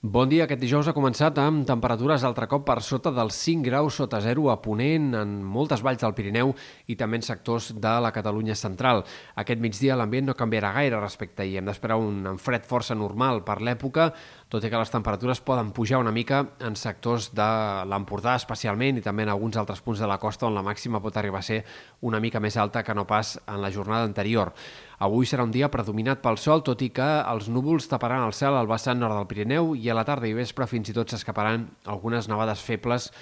Bon dia. Aquest dijous ha començat amb temperatures altre cop per sota dels 5 graus sota zero a Ponent, en moltes valls del Pirineu i també en sectors de la Catalunya central. Aquest migdia l'ambient no canviarà gaire respecte a ahir. Hem d'esperar un fred força normal per l'època, tot i que les temperatures poden pujar una mica en sectors de l'Empordà especialment i també en alguns altres punts de la costa on la màxima pot arribar a ser una mica més alta que no pas en la jornada anterior. Avui serà un dia predominat pel sol, tot i que els núvols taparan el cel al vessant nord del Pirineu i a la tarda i vespre fins i tot s'escaparan algunes nevades febles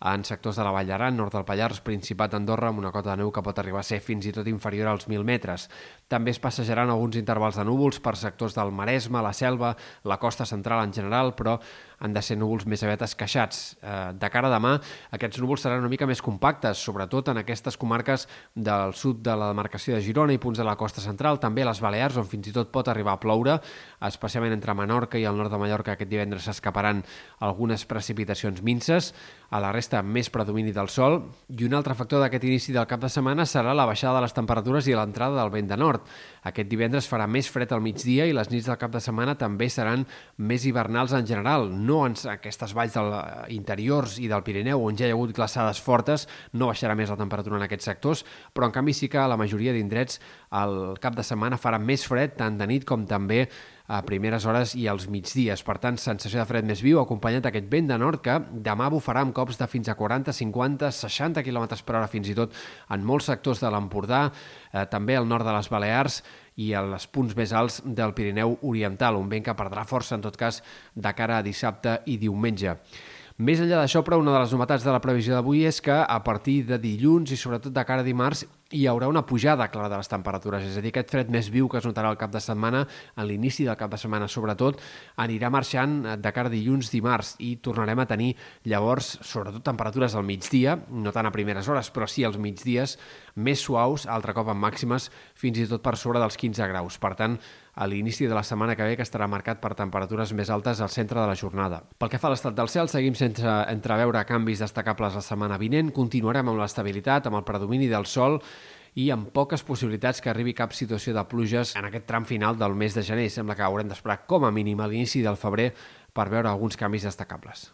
en sectors de la Vall d'Aran, nord del Pallars, Principat d'Andorra, amb una cota de neu que pot arribar a ser fins i tot inferior als 1.000 metres. També es passejaran alguns intervals de núvols per sectors del Maresme, la Selva, la costa central en general, però han de ser núvols més aviat esqueixats. Eh, de cara a demà, aquests núvols seran una mica més compactes, sobretot en aquestes comarques del sud de la demarcació de Girona i punts de la costa central, també a les Balears, on fins i tot pot arribar a ploure, especialment entre Menorca i el nord de Mallorca aquest divendres s'escaparan algunes precipitacions minces, a la resta més predomini del sol, i un altre factor d'aquest inici del cap de setmana serà la baixada de les temperatures i l'entrada del vent de nord. Aquest divendres farà més fred al migdia i les nits del cap de setmana també seran més hivernals en general, no en aquestes valls del, eh, interiors i del Pirineu, on ja hi ha hagut glaçades fortes, no baixarà més la temperatura en aquests sectors, però en canvi sí que a la majoria d'indrets el cap de setmana farà més fred, tant de nit com també a primeres hores i als migdies. Per tant, sensació de fred més viu, acompanyat d'aquest vent de nord que demà bufarà amb cops de fins a 40, 50, 60 km per hora fins i tot en molts sectors de l'Empordà, eh, també al nord de les Balears i als punts més alts del Pirineu Oriental, un vent que perdrà força, en tot cas, de cara a dissabte i diumenge. Més enllà d'això, però, una de les novetats de la previsió d'avui és que a partir de dilluns i sobretot de cara a dimarts hi haurà una pujada clara de les temperatures, és a dir, aquest fred més viu que es notarà al cap de setmana, en l'inici del cap de setmana sobretot, anirà marxant de cara a dilluns, dimarts, i tornarem a tenir llavors, sobretot temperatures al migdia, no tant a primeres hores, però sí als migdies, més suaus, altre cop amb màximes, fins i tot per sobre dels 15 graus. Per tant, a l'inici de la setmana que ve que estarà marcat per temperatures més altes al centre de la jornada. Pel que fa a l'estat del cel, seguim sense entreveure canvis destacables la setmana vinent, continuarem amb l'estabilitat, amb el predomini del sol, i amb poques possibilitats que arribi cap situació de pluges en aquest tram final del mes de gener. Sembla que haurem d'esperar com a mínim a l'inici del febrer per veure alguns canvis destacables.